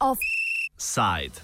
Offside.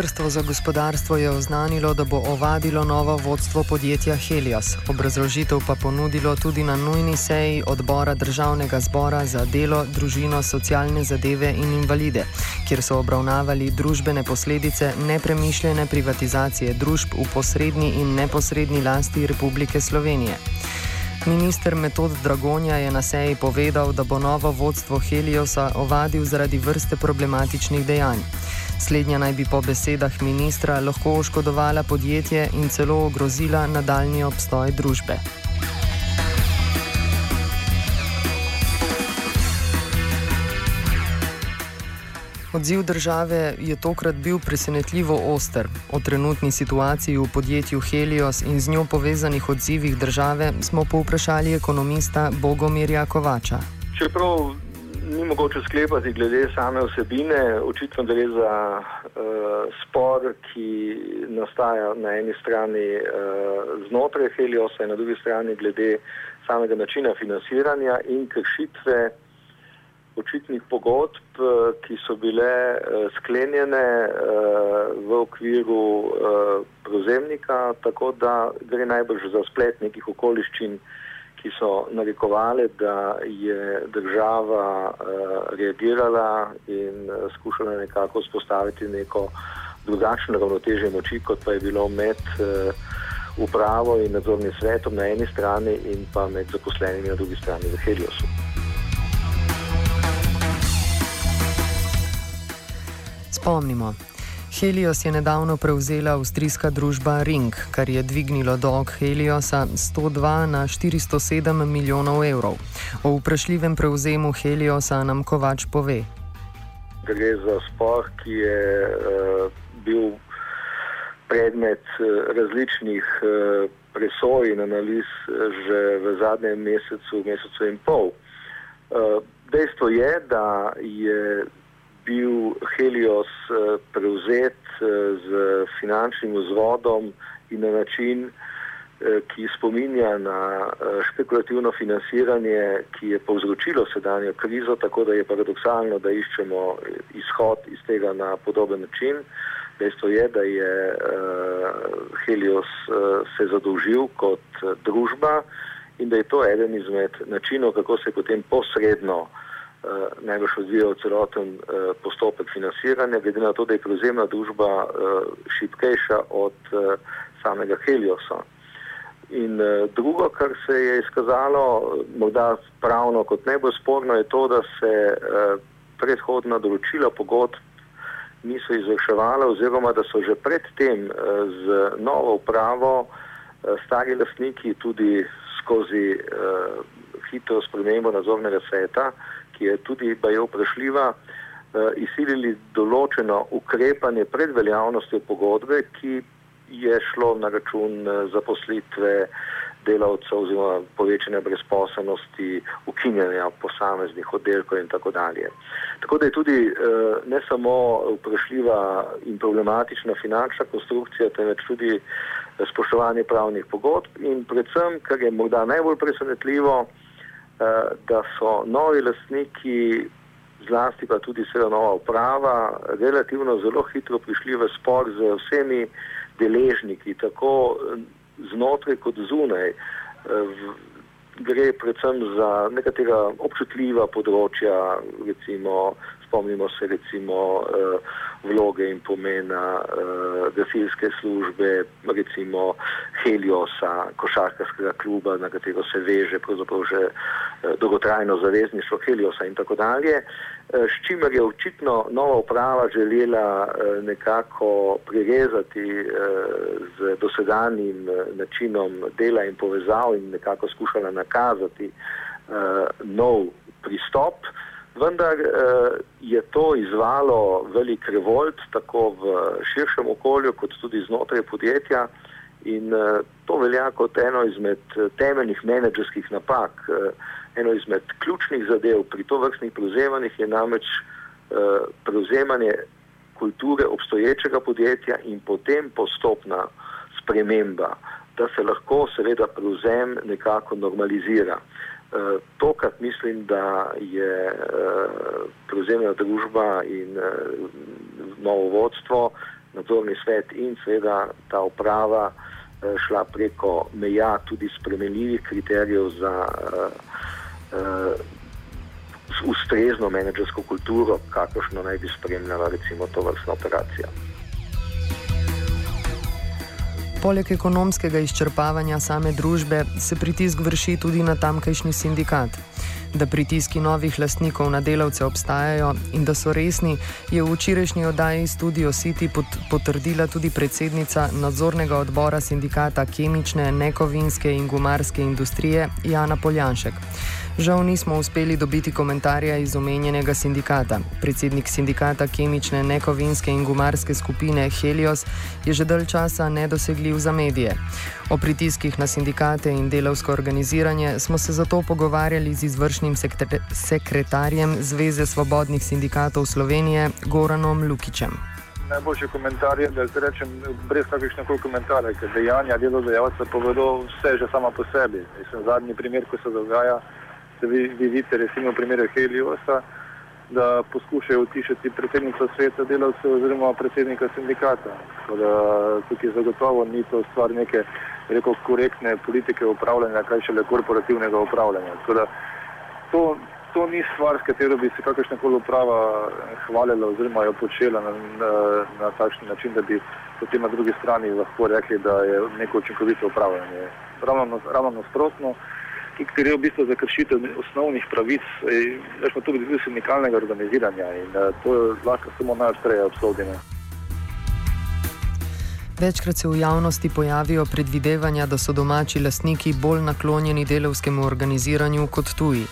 Ministrstvo za gospodarstvo je oznanilo, da bo ovadilo novo vodstvo podjetja Helios. Obrazložitev pa ponudilo tudi na nujni seji odbora državnega zbora za delo, družino, socialne zadeve in invalide, kjer so obravnavali družbene posledice nepremišljene privatizacije družb v posrednji in neposrednji lasti Republike Slovenije. Minister Metod Dragonja je na seji povedal, da bo novo vodstvo Heliosa ovadil zaradi vrste problematičnih dejanj. Slednja naj bi po besedah ministra lahko oškodovala podjetje in celo ogrozila nadaljni obstoj družbe. Odziv države je tokrat bil presenetljivo oster. O trenutni situaciji v podjetju Helios in z njo povezanih odzivih države smo povprašali ekonomista Bogomirja Kovača. Čeprav ni mogoče sklepati glede same vsebine. Očitno gre za uh, spor, ki nastaja na eni strani uh, znotraj Heliosa in na drugi strani glede samega načina financiranja in kršitve očitnih pogodb, uh, ki so bile uh, sklenjene uh, v okviru uh, prozemnika, tako da gre najbrž za splet nekih okoliščin ki so narekovali, da je država uh, reagirala in uh, skušala nekako spostaviti neko drugačno ravnotežje moči, kot pa je bilo med uh, upravo in nadzornim svetom na eni strani in pa med zaposlenimi na drugi strani v Heliosu. Spomnimo, Helios je nedavno prevzela avstrijska družba Ring, kar je dvignilo dolg Heliosa 102 na 407 milijonov evrov. O vprašljivem prevzemu Heliosa nam Kovač pove. Gre za spor, ki je uh, bil predmet uh, različnih uh, presoj in analiz že v zadnjem mesecu, mesecu in pol. Uh, dejstvo je, da je bil Helios eh, prevzet eh, z finančnim vzvodom in na način, eh, ki spominja na špekulativno financiranje, ki je povzročilo sedanjo krizo, tako da je paradoksalno, da iščemo izhod iz tega na podoben način. Dejstvo je, da je Helios se zadolžil kot družba in da je to eden izmed načinov, kako se potem posredno najbolj odvijal celoten uh, postopek financiranja, glede na to, da je prevzemna družba uh, šipkejša od samega Heliosa. In drugo, kar se je izkazalo, morda pravno kot najbolj sporno, je to, da se predhodna določila pogodb niso izvrševala oziroma da so že predtem z novo upravo stari lastniki tudi skozi hitro spremembo nadzornega sveta ki je tudi bajo vprašljiva, uh, izsilili določeno ukrepanje pred veljavnostjo pogodbe, ki je šlo na račun uh, zaposlitve delavcev oziroma povečanja brezposobnosti, ukinjanja posameznih oddelkov in tako dalje. Tako da je tudi uh, ne samo vprašljiva in problematična finančna konstrukcija, temveč tudi spoštovanje pravnih pogodb in predvsem, kar je morda najbolj presenetljivo, Eh, da so novi lastniki, zlasti pa tudi seveda nova uprava, relativno zelo hitro prišli v spor z vsemi deležniki, tako znotraj kot zunaj. Eh, gre predvsem za nekatera občutljiva področja, recimo spomnimo se recimo uh, vloge in pomena uh, gasilske službe, recimo Heliosa, košarkarskega kluba, na katero se veže pravzaprav že uh, dolgotrajno zavezništvo Heliosa in tako dalje. S čimer je očitno nova uprava želela nekako prirezati z dosedanjim načinom dela in povezav in nekako skušala nakazati nov pristop vendar eh, je to izvalo velik revolt tako v širšem okolju kot tudi znotraj podjetja in eh, to velja kot eno izmed temeljnih menedžerskih napak. Eh, Eno izmed ključnih zadev pri to vrstnih prevzemanjih je namreč prevzemanje kulture obstoječega podjetja in potem postopna sprememba, da se lahko seveda prevzem nekako normalizira. Uh, to, kar mislim, da je uh, prevzemna družba in uh, novo vodstvo, nadzorni svet in seveda ta uprava šla preko meja tudi spremenljivih kriterijev za ustrezno menedžersko kulturo, kakršno naj bi spremljala recimo to vrstna operacija. Poleg ekonomskega izčrpavanja same družbe se pritisk vrši tudi na tamkajšnji sindikat. Da pritiski novih lastnikov na delavce obstajajo in da so resni, je v včerajšnji oddaji Studio City potrdila tudi predsednica nadzornega odbora sindikata kemične, nekovinske in gumarske industrije Jana Poljanšek. Žal nismo uspeli dobiti komentarja iz omenjenega sindikata. Predsednik sindikata kemične, nekovinske in gumarske skupine Helios je že dalj časa nedosegljiv za medije. O pritiskih na sindikate in delovsko organiziranje smo se zato pogovarjali z izvršnim sekretarjem Zveze svobodnih sindikatov Slovenije Goranom Lukičem. Najboljši komentar je, da rečem brez kakršne koli komentarje, ker dejanja delodajalca povedo vse že sama po sebi. Mislim, zadnji primer, ko se dogaja, se vi, vi vidite, recimo v primeru Heliosa, da poskušajo utišati predsednika sveta delavcev oziroma predsednika sindikata. Da, tukaj zagotovo ni to stvar neke rekel, korektne politike upravljanja, kaj šele korporativnega upravljanja. Da, to, to ni stvar, s katero bi se kakršna koli uprava hvalila oziroma jo počela na, na, na takšen način, da bi potem na drugi strani lahko rekli, da je neko učinkovito upravljanje. Ravno, ravno nasprotno ki gre v bistvu za kršitev osnovnih pravic, pa tudi sindikalnega organiziranja in eh, to lahko samo najostreje obsodimo. Večkrat se v javnosti pojavijo predvidevanja, da so domači lastniki bolj naklonjeni delovskemu organiziranju kot tuji.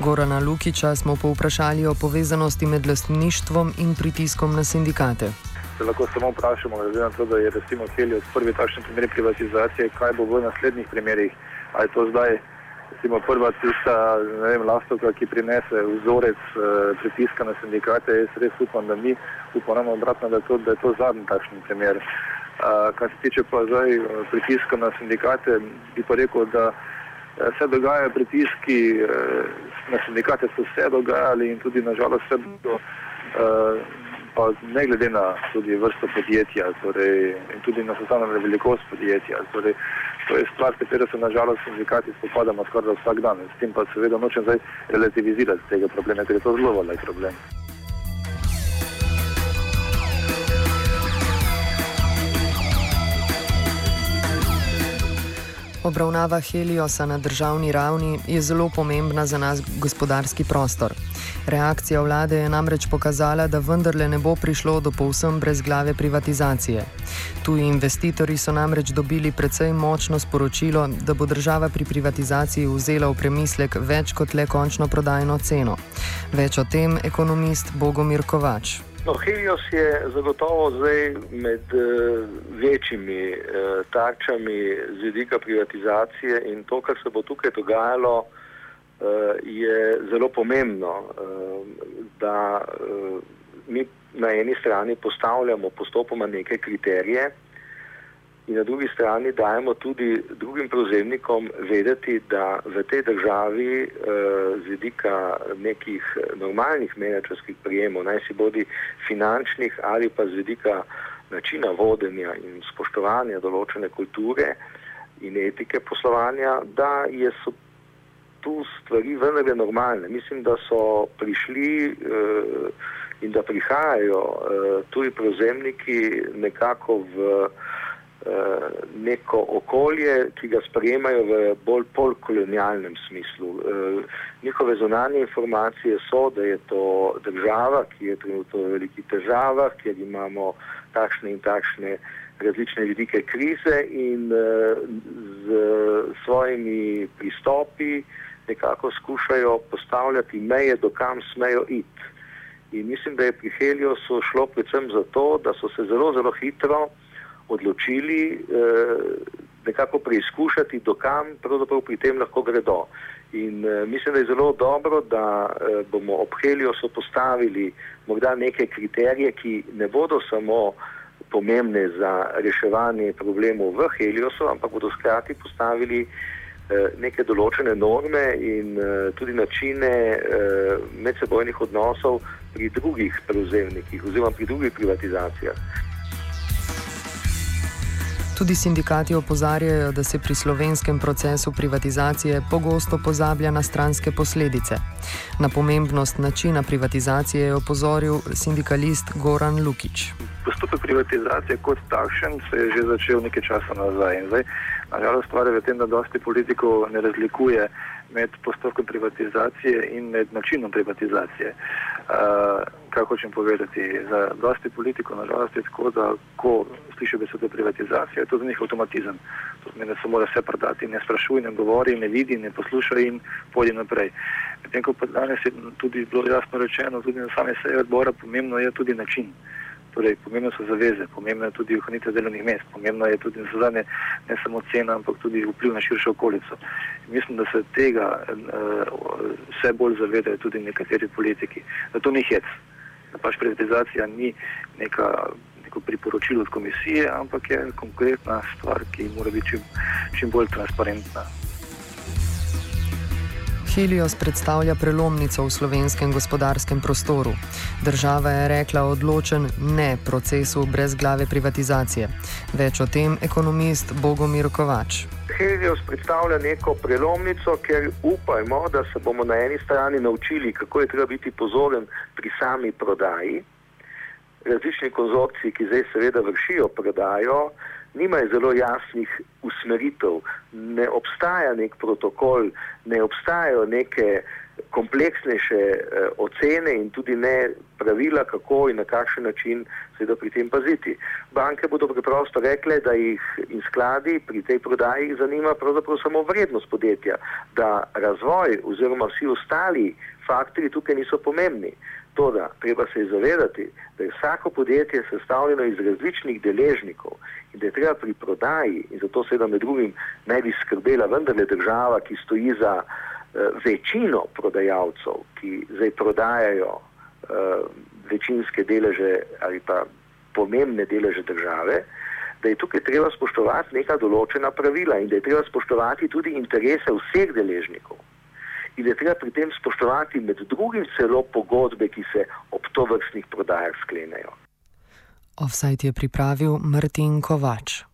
Gorana Lukiča smo povprašali o povezanosti med lastništvom in pritiskom na sindikate. Se lahko samo vprašamo, glede na to, da je recimo Helios prvi takšen primer privatizacije, kaj bo v naslednjih primerih, ali je to zdaj recimo prva tista, ne vem, lastovka, ki prinese vzorec uh, pritiska na sindikate, jaz res upam, da mi upamo obratno, da, da je to zadnji takšen primer. Uh, kar se tiče pa zdaj uh, pritiska na sindikate, bi pa rekel, da uh, se dogajajo pritiski uh, na sindikate, so se dogajali in tudi nažalost se bodo. Uh, pa ne glede na tudi vrsto podjetja torej, in tudi na sestavljeno velikost podjetja. Torej, to je stvar, katero se nažalost sindikati spopadamo skoraj vsak dan. S tem pa seveda nočem zdaj relativizirati tega problema, ker je to zelo velik problem. Obravnava Heliosa na državni ravni je zelo pomembna za nas gospodarski prostor. Reakcija vlade je namreč pokazala, da vendarle ne bo prišlo do povsem brezglave privatizacije. Tuji investitorji so namreč dobili precej močno sporočilo, da bo država pri privatizaciji vzela v premislek več kot le končno prodajno ceno. Več o tem ekonomist Bogomir Kovač. No, Helios je zagotovo zdaj med uh, večjimi uh, tarčami z vidika privatizacije in to, kar se bo tukaj dogajalo, uh, je zelo pomembno, uh, da uh, mi na eni strani postavljamo postopoma neke kriterije, in na drugi strani dajemo tudi drugim prevzemnikom vedeti, da v tej državi eh, z vidika nekih normalnih menedžerskih prijemov, naj si bodi finančnih ali pa z vidika načina vodenja in spoštovanja določene kulture in etike poslovanja, da je so tu stvari vendarle normalne. Mislim, da so prišli eh, in da prihajajo eh, tuji prevzemniki nekako v Eh, neko okolje, ki ga sprejemajo v bolj polkolonialnem smislu. Eh, njihove zunanje informacije so, da je to država, ki je trenutno v velikih težavah, kjer imamo takšne in takšne različne vidike krize in eh, z svojimi pristopi nekako skušajo postavljati meje, do kam smejo iti. In mislim, da je pri Heliosu šlo predvsem zato, da so se zelo, zelo hitro odločili eh, nekako preizkušati, dokam pravzaprav pri tem lahko gredo. In uh, mislim, da je zelo dobro, da uh, bomo ob Heliosu postavili morda neke kriterije, ki ne bodo samo pomembne za reševanje problemov v Heliosu, ampak bodo skrati postavili uh, neke določene norme in uh, tudi načine uh, medsebojnih odnosov pri drugih prevzemnikih oziroma pri drugih privatizacijah. Tudi sindikati opozarjajo, da se pri slovenskem procesu privatizacije pogosto pozablja na stranske posledice. Na pomembnost načina privatizacije je opozoril sindikalist Goran Lukič. Postopek privatizacije kot takšen se je že začel nekaj časa nazaj. Nažalost, stvar je v tem, da dosti politikov ne razlikuje med postopkom privatizacije in med načinom privatizacije. Uh, kaj hočem povedati? Za dosti politikov, nažalost, je tako, da ko slišijo besedo privatizacija, je to za njih avtomatizem. To pomeni, da se mora vse prodati, ne sprašuje, ne govori, ne vidi, ne posluša in pojdi naprej. Medtem ko pa danes je tudi bilo jasno rečeno, tudi na same seje odbora, pomembno je tudi način. Torej, pomembno so zaveze, pomembno je tudi ohranitev delovnih mest, pomembno je tudi zadnje ne samo cena, ampak tudi vpliv na širšo okolico. In mislim, da se tega uh, vse bolj zavedajo tudi nekateri politiki. Da to ni hec, pač privatizacija ni neka, neko priporočilo od komisije, ampak je konkretna stvar, ki mora biti čim, čim bolj transparentna. Helios predstavlja prelomnico v slovenskem gospodarskem prostoru. Država je rekla odločen ne procesu brez glave privatizacije. Več o tem ekonomist Bogomir Kovač. Helios predstavlja neko prelomnico, ker upajmo, da se bomo na eni strani naučili, kako je treba biti pozoren pri sami prodaji. Različni konzorciji, ki zdaj seveda vršijo prodajo, nimajo zelo jasnih usmeritev, ne obstaja nek protokol, ne obstajajo neke kompleksnejše eh, ocene in tudi ne pravila, kako in na kakšen način se da pri tem paziti. Banke bodo preprosto rekle, da jih in skladi pri tej prodaji zanima pravzaprav samo vrednost podjetja, da razvoj oziroma vsi ostali faktori tukaj niso pomembni. Toda, treba se je zavedati, da je vsako podjetje sestavljeno iz različnih deležnikov in da je treba pri prodaji, in zato seveda med drugim naj bi skrbela vendarle država, ki stoji za uh, večino prodajalcev, ki zdaj prodajajo uh, večinske deleže ali pa pomembne deleže države, da je tukaj treba spoštovati neka določena pravila in da je treba spoštovati tudi interese vseh deležnikov in je treba pri tem spoštovati med drugim celo pogodbe, ki se ob to vrstnih prodajah sklenejo. Offside je pripravil Martin Kovač.